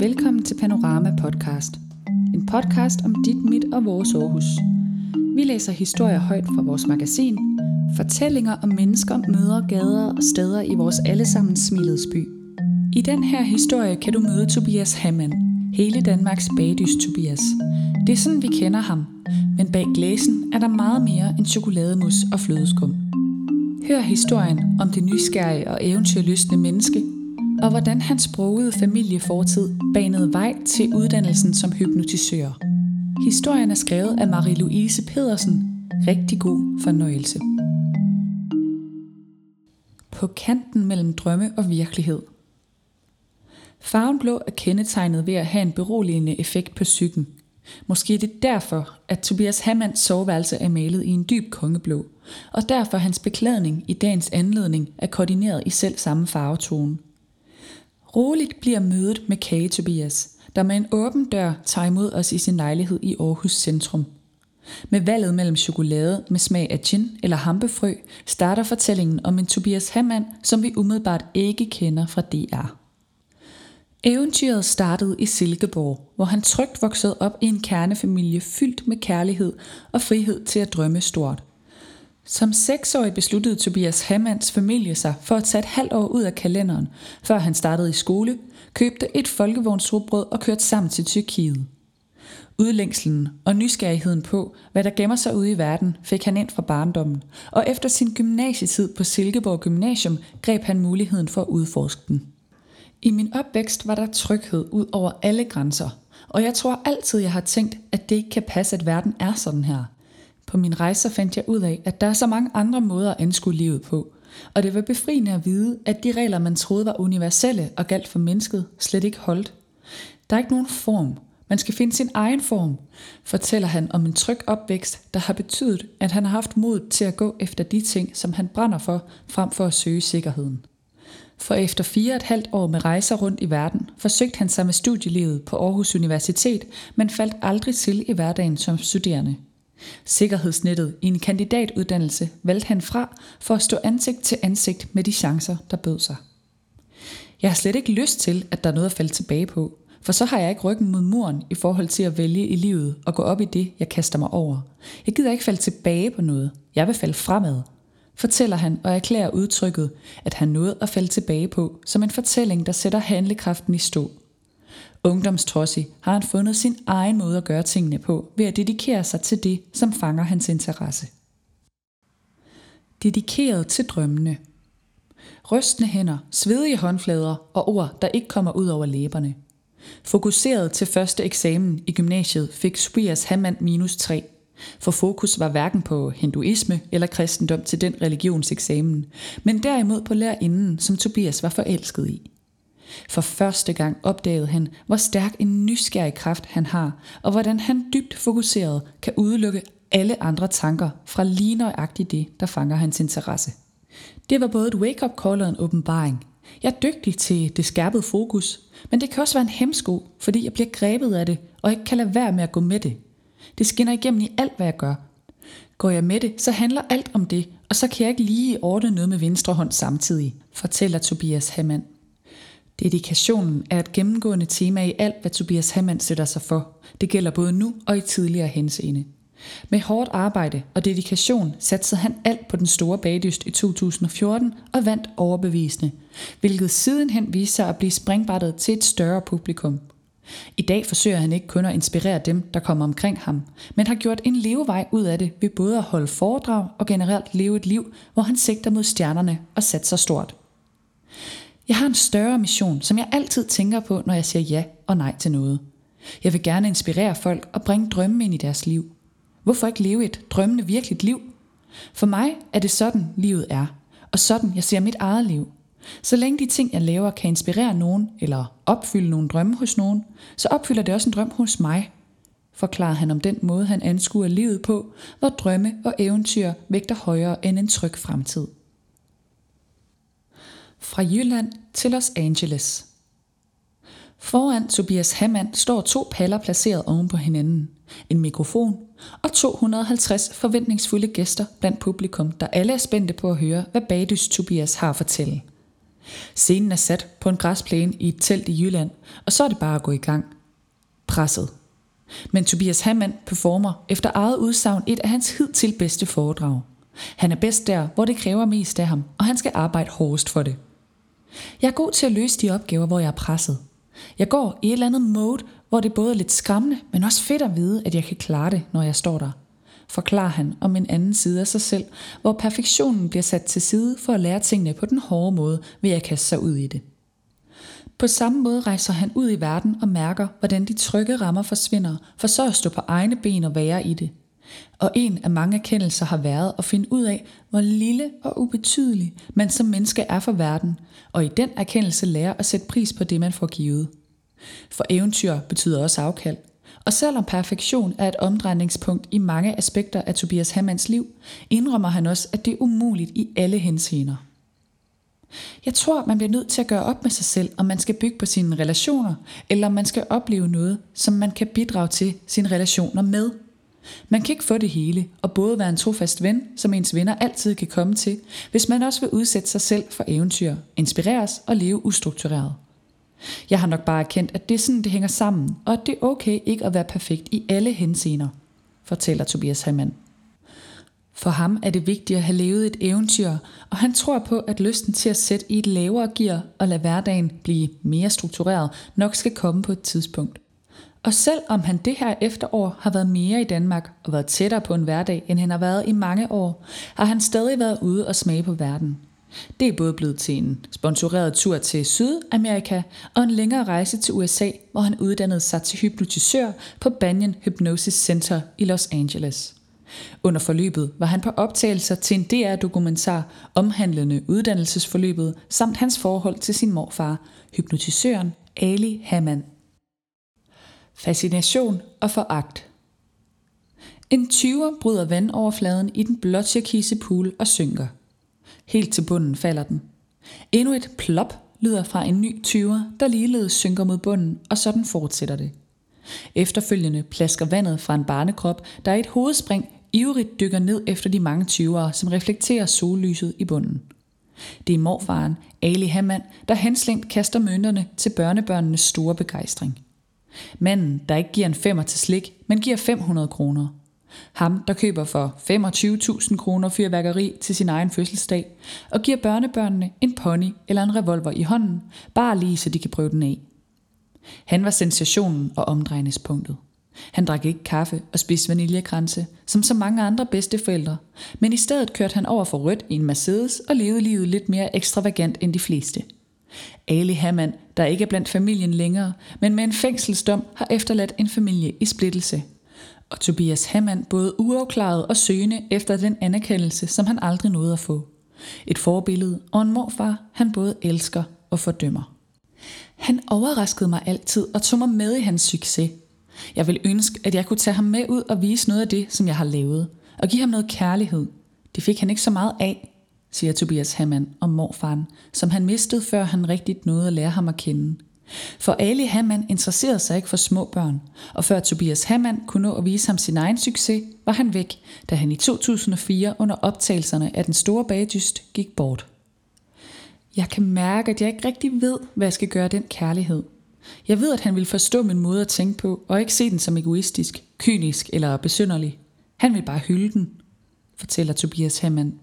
Velkommen til Panorama Podcast. En podcast om dit, mit og vores Aarhus. Vi læser historier højt fra vores magasin, fortællinger om mennesker, møder, gader og steder i vores allesammen smilets by. I den her historie kan du møde Tobias Hammann, hele Danmarks bagdys Tobias. Det er sådan, vi kender ham, men bag glæsen er der meget mere end chokolademus og flødeskum. Hør historien om det nysgerrige og eventyrlystne menneske, og hvordan hans sprogede familiefortid banede vej til uddannelsen som hypnotisør. Historien er skrevet af Marie-Louise Pedersen. Rigtig god fornøjelse. På kanten mellem drømme og virkelighed. Farven blå er kendetegnet ved at have en beroligende effekt på psyken. Måske er det derfor, at Tobias Hammands soveværelse er malet i en dyb kongeblå, og derfor hans beklædning i dagens anledning er koordineret i selv samme farvetone. Roligt bliver mødet med Kage Tobias, der med en åben dør tager imod os i sin lejlighed i Aarhus Centrum. Med valget mellem chokolade med smag af gin eller hampefrø, starter fortællingen om en Tobias Hammand, som vi umiddelbart ikke kender fra DR. Eventyret startede i Silkeborg, hvor han trygt voksede op i en kernefamilie fyldt med kærlighed og frihed til at drømme stort. Som seksårig besluttede Tobias Hammands familie sig for at tage et halvt år ud af kalenderen, før han startede i skole, købte et folkevognsrugbrød og kørte sammen til Tyrkiet. Udlængslen og nysgerrigheden på, hvad der gemmer sig ude i verden, fik han ind fra barndommen, og efter sin gymnasietid på Silkeborg Gymnasium greb han muligheden for at udforske den. I min opvækst var der tryghed ud over alle grænser, og jeg tror altid, jeg har tænkt, at det ikke kan passe, at verden er sådan her. På min rejse fandt jeg ud af, at der er så mange andre måder at anskue livet på, og det var befriende at vide, at de regler, man troede var universelle og galt for mennesket, slet ikke holdt. Der er ikke nogen form. Man skal finde sin egen form, fortæller han om en tryg opvækst, der har betydet, at han har haft mod til at gå efter de ting, som han brænder for, frem for at søge sikkerheden. For efter fire og et halvt år med rejser rundt i verden, forsøgte han sig med studielivet på Aarhus Universitet, men faldt aldrig til i hverdagen som studerende. Sikkerhedsnettet i en kandidatuddannelse valgte han fra for at stå ansigt til ansigt med de chancer, der bød sig. Jeg har slet ikke lyst til, at der er noget at falde tilbage på, for så har jeg ikke ryggen mod muren i forhold til at vælge i livet og gå op i det, jeg kaster mig over. Jeg gider ikke falde tilbage på noget. Jeg vil falde fremad, fortæller han og erklærer udtrykket, at han nåede at falde tilbage på, som en fortælling, der sætter handlekraften i stå. Ungdomstrossig har han fundet sin egen måde at gøre tingene på, ved at dedikere sig til det, som fanger hans interesse. Dedikeret til drømmene. Rystende hænder, svedige håndflader og ord, der ikke kommer ud over læberne. Fokuseret til første eksamen i gymnasiet fik Tobias Hammand minus 3. For fokus var hverken på hinduisme eller kristendom til den religionseksamen, men derimod på lærerinden, som Tobias var forelsket i. For første gang opdagede han, hvor stærk en nysgerrig kraft han har, og hvordan han dybt fokuseret kan udelukke alle andre tanker fra lige nøjagtigt det, der fanger hans interesse. Det var både et wake-up call og en åbenbaring. Jeg er dygtig til det skærpede fokus, men det kan også være en hemsko, fordi jeg bliver grebet af det, og ikke kan lade være med at gå med det. Det skinner igennem i alt, hvad jeg gør. Går jeg med det, så handler alt om det, og så kan jeg ikke lige ordne noget med venstre hånd samtidig, fortæller Tobias Hammann. Dedikationen er et gennemgående tema i alt, hvad Tobias Hammann sætter sig for. Det gælder både nu og i tidligere henseende. Med hårdt arbejde og dedikation satsede han alt på den store bagdyst i 2014 og vandt overbevisende, hvilket sidenhen viste sig at blive springbrættet til et større publikum. I dag forsøger han ikke kun at inspirere dem, der kommer omkring ham, men har gjort en levevej ud af det ved både at holde foredrag og generelt leve et liv, hvor han sigter mod stjernerne og satser stort. Jeg har en større mission, som jeg altid tænker på, når jeg siger ja og nej til noget. Jeg vil gerne inspirere folk og bringe drømme ind i deres liv. Hvorfor ikke leve et drømmende virkeligt liv? For mig er det sådan, livet er, og sådan jeg ser mit eget liv. Så længe de ting, jeg laver, kan inspirere nogen eller opfylde nogle drømme hos nogen, så opfylder det også en drøm hos mig, forklarede han om den måde, han anskuer livet på, hvor drømme og eventyr vægter højere end en tryg fremtid. Fra Jylland til Los Angeles. Foran Tobias Hammann står to paller placeret oven på hinanden, en mikrofon og 250 forventningsfulde gæster blandt publikum, der alle er spændte på at høre, hvad Badys Tobias har at fortælle. Scenen er sat på en græsplæne i et telt i Jylland, og så er det bare at gå i gang. Presset. Men Tobias Hammond performer efter eget udsagn et af hans hidtil bedste foredrag. Han er bedst der, hvor det kræver mest af ham, og han skal arbejde hårdest for det. Jeg er god til at løse de opgaver, hvor jeg er presset. Jeg går i et eller andet mode, hvor det både er lidt skræmmende, men også fedt at vide, at jeg kan klare det, når jeg står der. Forklarer han om en anden side af sig selv, hvor perfektionen bliver sat til side for at lære tingene på den hårde måde, ved at kaste sig ud i det. På samme måde rejser han ud i verden og mærker, hvordan de trygge rammer forsvinder, for så at stå på egne ben og være i det. Og en af mange erkendelser har været at finde ud af, hvor lille og ubetydelig man som menneske er for verden, og i den erkendelse lære at sætte pris på det, man får givet. For eventyr betyder også afkald. Og selvom perfektion er et omdrejningspunkt i mange aspekter af Tobias Hammanns liv, indrømmer han også, at det er umuligt i alle henseender. Jeg tror, man bliver nødt til at gøre op med sig selv, om man skal bygge på sine relationer, eller om man skal opleve noget, som man kan bidrage til sine relationer med. Man kan ikke få det hele, og både være en trofast ven, som ens venner altid kan komme til, hvis man også vil udsætte sig selv for eventyr, inspireres og leve ustruktureret. Jeg har nok bare erkendt, at det er sådan, det hænger sammen, og at det er okay ikke at være perfekt i alle henseender, fortæller Tobias Hammann. For ham er det vigtigt at have levet et eventyr, og han tror på, at lysten til at sætte i et lavere gear og lade hverdagen blive mere struktureret nok skal komme på et tidspunkt. Og selv om han det her efterår har været mere i Danmark og været tættere på en hverdag, end han har været i mange år, har han stadig været ude og smage på verden. Det er både blevet til en sponsoreret tur til Sydamerika og en længere rejse til USA, hvor han uddannede sig til hypnotisør på Banyan Hypnosis Center i Los Angeles. Under forløbet var han på optagelser til en DR-dokumentar omhandlende uddannelsesforløbet samt hans forhold til sin morfar, hypnotisøren Ali Hamann. Fascination og foragt En 20'er bryder vandoverfladen i den blåtjekise pool og synker. Helt til bunden falder den. Endnu et plop lyder fra en ny 20'er, der ligeledes synker mod bunden, og sådan fortsætter det. Efterfølgende plasker vandet fra en barnekrop, der i et hovedspring ivrigt dykker ned efter de mange 20'ere, som reflekterer sollyset i bunden. Det er morfaren, Ali Hammand, der henslængt kaster mønterne til børnebørnenes store begejstring. Manden, der ikke giver en femmer til slik, men giver 500 kroner. Ham, der køber for 25.000 kroner fyrværkeri til sin egen fødselsdag, og giver børnebørnene en pony eller en revolver i hånden, bare lige så de kan prøve den af. Han var sensationen og omdrejningspunktet. Han drak ikke kaffe og spiste vaniljekranse, som så mange andre bedsteforældre, men i stedet kørte han over for rødt i en Mercedes og levede livet lidt mere ekstravagant end de fleste. Ali Hammann, der ikke er blandt familien længere, men med en fængselsdom, har efterladt en familie i splittelse. Og Tobias Hammann både uafklaret og søgende efter den anerkendelse, som han aldrig nåede at få. Et forbillede og en morfar, han både elsker og fordømmer. Han overraskede mig altid og tog mig med i hans succes, jeg vil ønske, at jeg kunne tage ham med ud og vise noget af det, som jeg har lavet, og give ham noget kærlighed. Det fik han ikke så meget af, siger Tobias Hammann om morfaren, som han mistede, før han rigtigt nåede at lære ham at kende. For Ali Hammann interesserede sig ikke for små børn, og før Tobias Hammann kunne nå at vise ham sin egen succes, var han væk, da han i 2004 under optagelserne af Den Store Bagdyst gik bort. Jeg kan mærke, at jeg ikke rigtig ved, hvad jeg skal gøre den kærlighed – jeg ved, at han vil forstå min måde at tænke på, og ikke se den som egoistisk, kynisk eller besynderlig. Han vil bare hylde den, fortæller Tobias Hammann.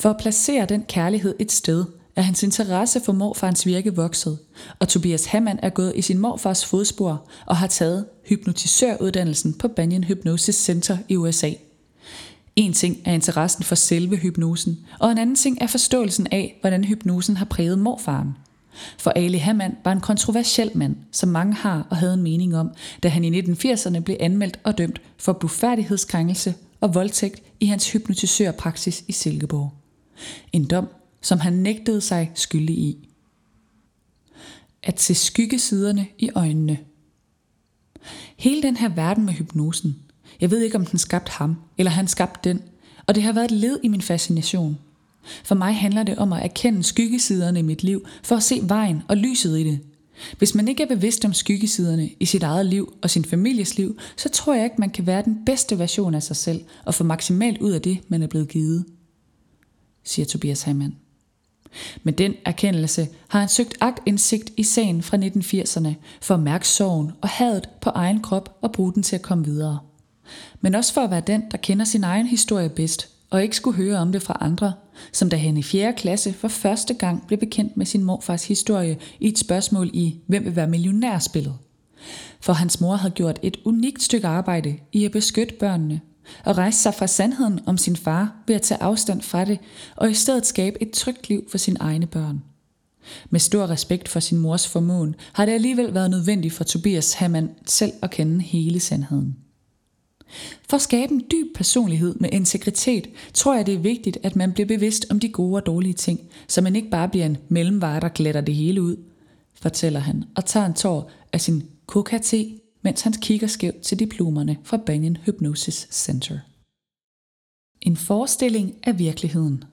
For at placere den kærlighed et sted, er hans interesse for morfarens virke vokset, og Tobias Hammann er gået i sin morfars fodspor og har taget hypnotisøruddannelsen på Banyan Hypnosis Center i USA. En ting er interessen for selve hypnosen, og en anden ting er forståelsen af, hvordan hypnosen har præget morfaren – for Ali Hammann var en kontroversiel mand, som mange har og havde en mening om, da han i 1980'erne blev anmeldt og dømt for blufærdighedskrænkelse og voldtægt i hans hypnotisørpraksis i Silkeborg. En dom, som han nægtede sig skyldig i. At se skyggesiderne i øjnene. Hele den her verden med hypnosen. Jeg ved ikke, om den skabte ham, eller han skabte den, og det har været et led i min fascination – for mig handler det om at erkende skyggesiderne i mit liv, for at se vejen og lyset i det. Hvis man ikke er bevidst om skyggesiderne i sit eget liv og sin families liv, så tror jeg ikke, man kan være den bedste version af sig selv og få maksimalt ud af det, man er blevet givet, siger Tobias Heimann. Med den erkendelse har han søgt agtindsigt i sagen fra 1980'erne for at mærke sorgen og hadet på egen krop og bruge den til at komme videre. Men også for at være den, der kender sin egen historie bedst og ikke skulle høre om det fra andre, som da han i 4. klasse for første gang blev bekendt med sin morfars historie i et spørgsmål i Hvem vil være millionærspillet? For hans mor havde gjort et unikt stykke arbejde i at beskytte børnene og rejse sig fra sandheden om sin far ved at tage afstand fra det og i stedet skabe et trygt liv for sine egne børn. Med stor respekt for sin mors formåen har det alligevel været nødvendigt for Tobias Hammann selv at kende hele sandheden. For at skabe en dyb personlighed med integritet, tror jeg det er vigtigt, at man bliver bevidst om de gode og dårlige ting, så man ikke bare bliver en mellemvare, der glætter det hele ud, fortæller han og tager en tår af sin coca mens han kigger skævt til diplomerne fra Banyan Hypnosis Center. En forestilling af virkeligheden.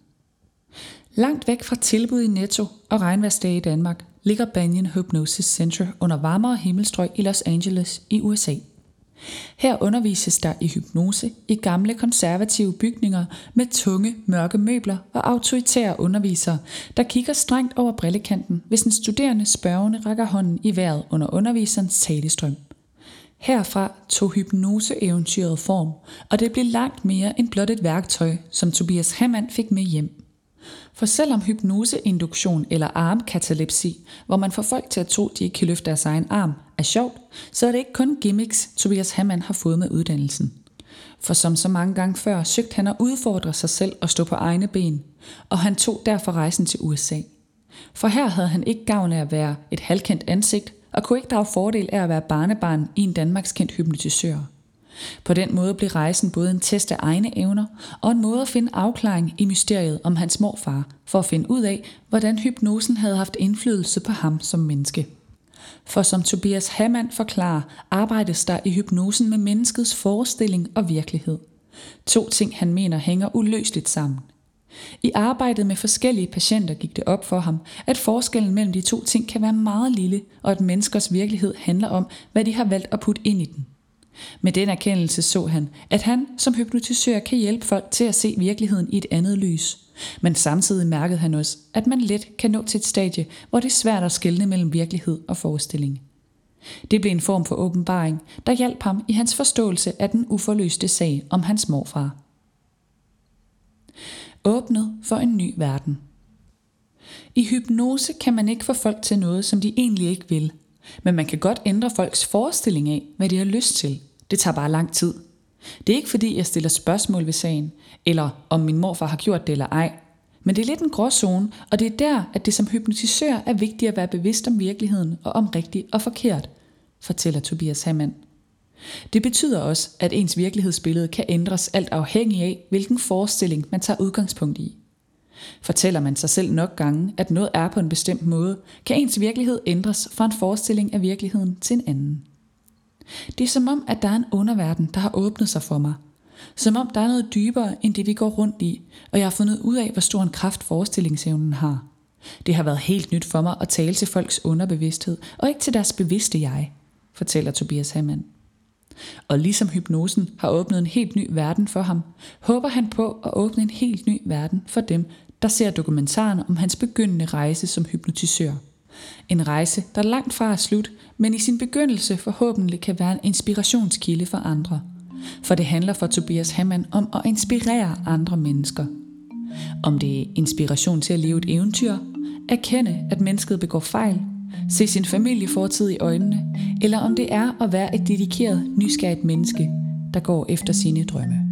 Langt væk fra tilbud i Netto og regnværsdage i Danmark ligger Banyan Hypnosis Center under varmere himmelstrøg i Los Angeles i USA. Her undervises der i hypnose i gamle konservative bygninger med tunge, mørke møbler og autoritære undervisere, der kigger strengt over brillekanten, hvis en studerende spørgende rækker hånden i vejret under underviserens talestrøm. Herfra tog hypnoseeventyret form, og det blev langt mere end blot et værktøj, som Tobias Hammann fik med hjem. For selvom hypnoseinduktion eller armkatalepsi, hvor man får folk til at tro, de ikke kan løfte deres egen arm, er sjovt, så er det ikke kun gimmicks, Tobias Hammann har fået med uddannelsen. For som så mange gange før, søgte han at udfordre sig selv og stå på egne ben, og han tog derfor rejsen til USA. For her havde han ikke gavn af at være et halvkendt ansigt, og kunne ikke drage fordel af at være barnebarn i en Danmarks kendt hypnotisør. På den måde blev rejsen både en test af egne evner og en måde at finde afklaring i mysteriet om hans morfar, for at finde ud af, hvordan hypnosen havde haft indflydelse på ham som menneske. For som Tobias Hammann forklarer, arbejdes der i hypnosen med menneskets forestilling og virkelighed. To ting han mener hænger uløseligt sammen. I arbejdet med forskellige patienter gik det op for ham, at forskellen mellem de to ting kan være meget lille, og at menneskers virkelighed handler om, hvad de har valgt at putte ind i den. Med den erkendelse så han, at han som hypnotisør kan hjælpe folk til at se virkeligheden i et andet lys. Men samtidig mærkede han også, at man let kan nå til et stadie, hvor det er svært at skelne mellem virkelighed og forestilling. Det blev en form for åbenbaring, der hjalp ham i hans forståelse af den uforløste sag om hans morfar. Åbnet for en ny verden. I hypnose kan man ikke få folk til noget, som de egentlig ikke vil, men man kan godt ændre folks forestilling af, hvad de har lyst til. Det tager bare lang tid. Det er ikke fordi, jeg stiller spørgsmål ved sagen, eller om min morfar har gjort det eller ej. Men det er lidt en gråzone, og det er der, at det som hypnotisør er vigtigt at være bevidst om virkeligheden og om rigtigt og forkert, fortæller Tobias Hammann. Det betyder også, at ens virkelighedsbillede kan ændres alt afhængig af, hvilken forestilling man tager udgangspunkt i. Fortæller man sig selv nok gange, at noget er på en bestemt måde, kan ens virkelighed ændres fra en forestilling af virkeligheden til en anden. Det er som om, at der er en underverden, der har åbnet sig for mig. Som om der er noget dybere end det, vi går rundt i, og jeg har fundet ud af, hvor stor en kraft forestillingsevnen har. Det har været helt nyt for mig at tale til folks underbevidsthed, og ikke til deres bevidste jeg, fortæller Tobias Hammann. Og ligesom hypnosen har åbnet en helt ny verden for ham, håber han på at åbne en helt ny verden for dem, der ser dokumentaren om hans begyndende rejse som hypnotisør. En rejse, der langt fra er slut, men i sin begyndelse forhåbentlig kan være en inspirationskilde for andre. For det handler for Tobias Hammann om at inspirere andre mennesker. Om det er inspiration til at leve et eventyr, erkende, at mennesket begår fejl, se sin familie fortid i øjnene, eller om det er at være et dedikeret, nysgerrigt menneske, der går efter sine drømme.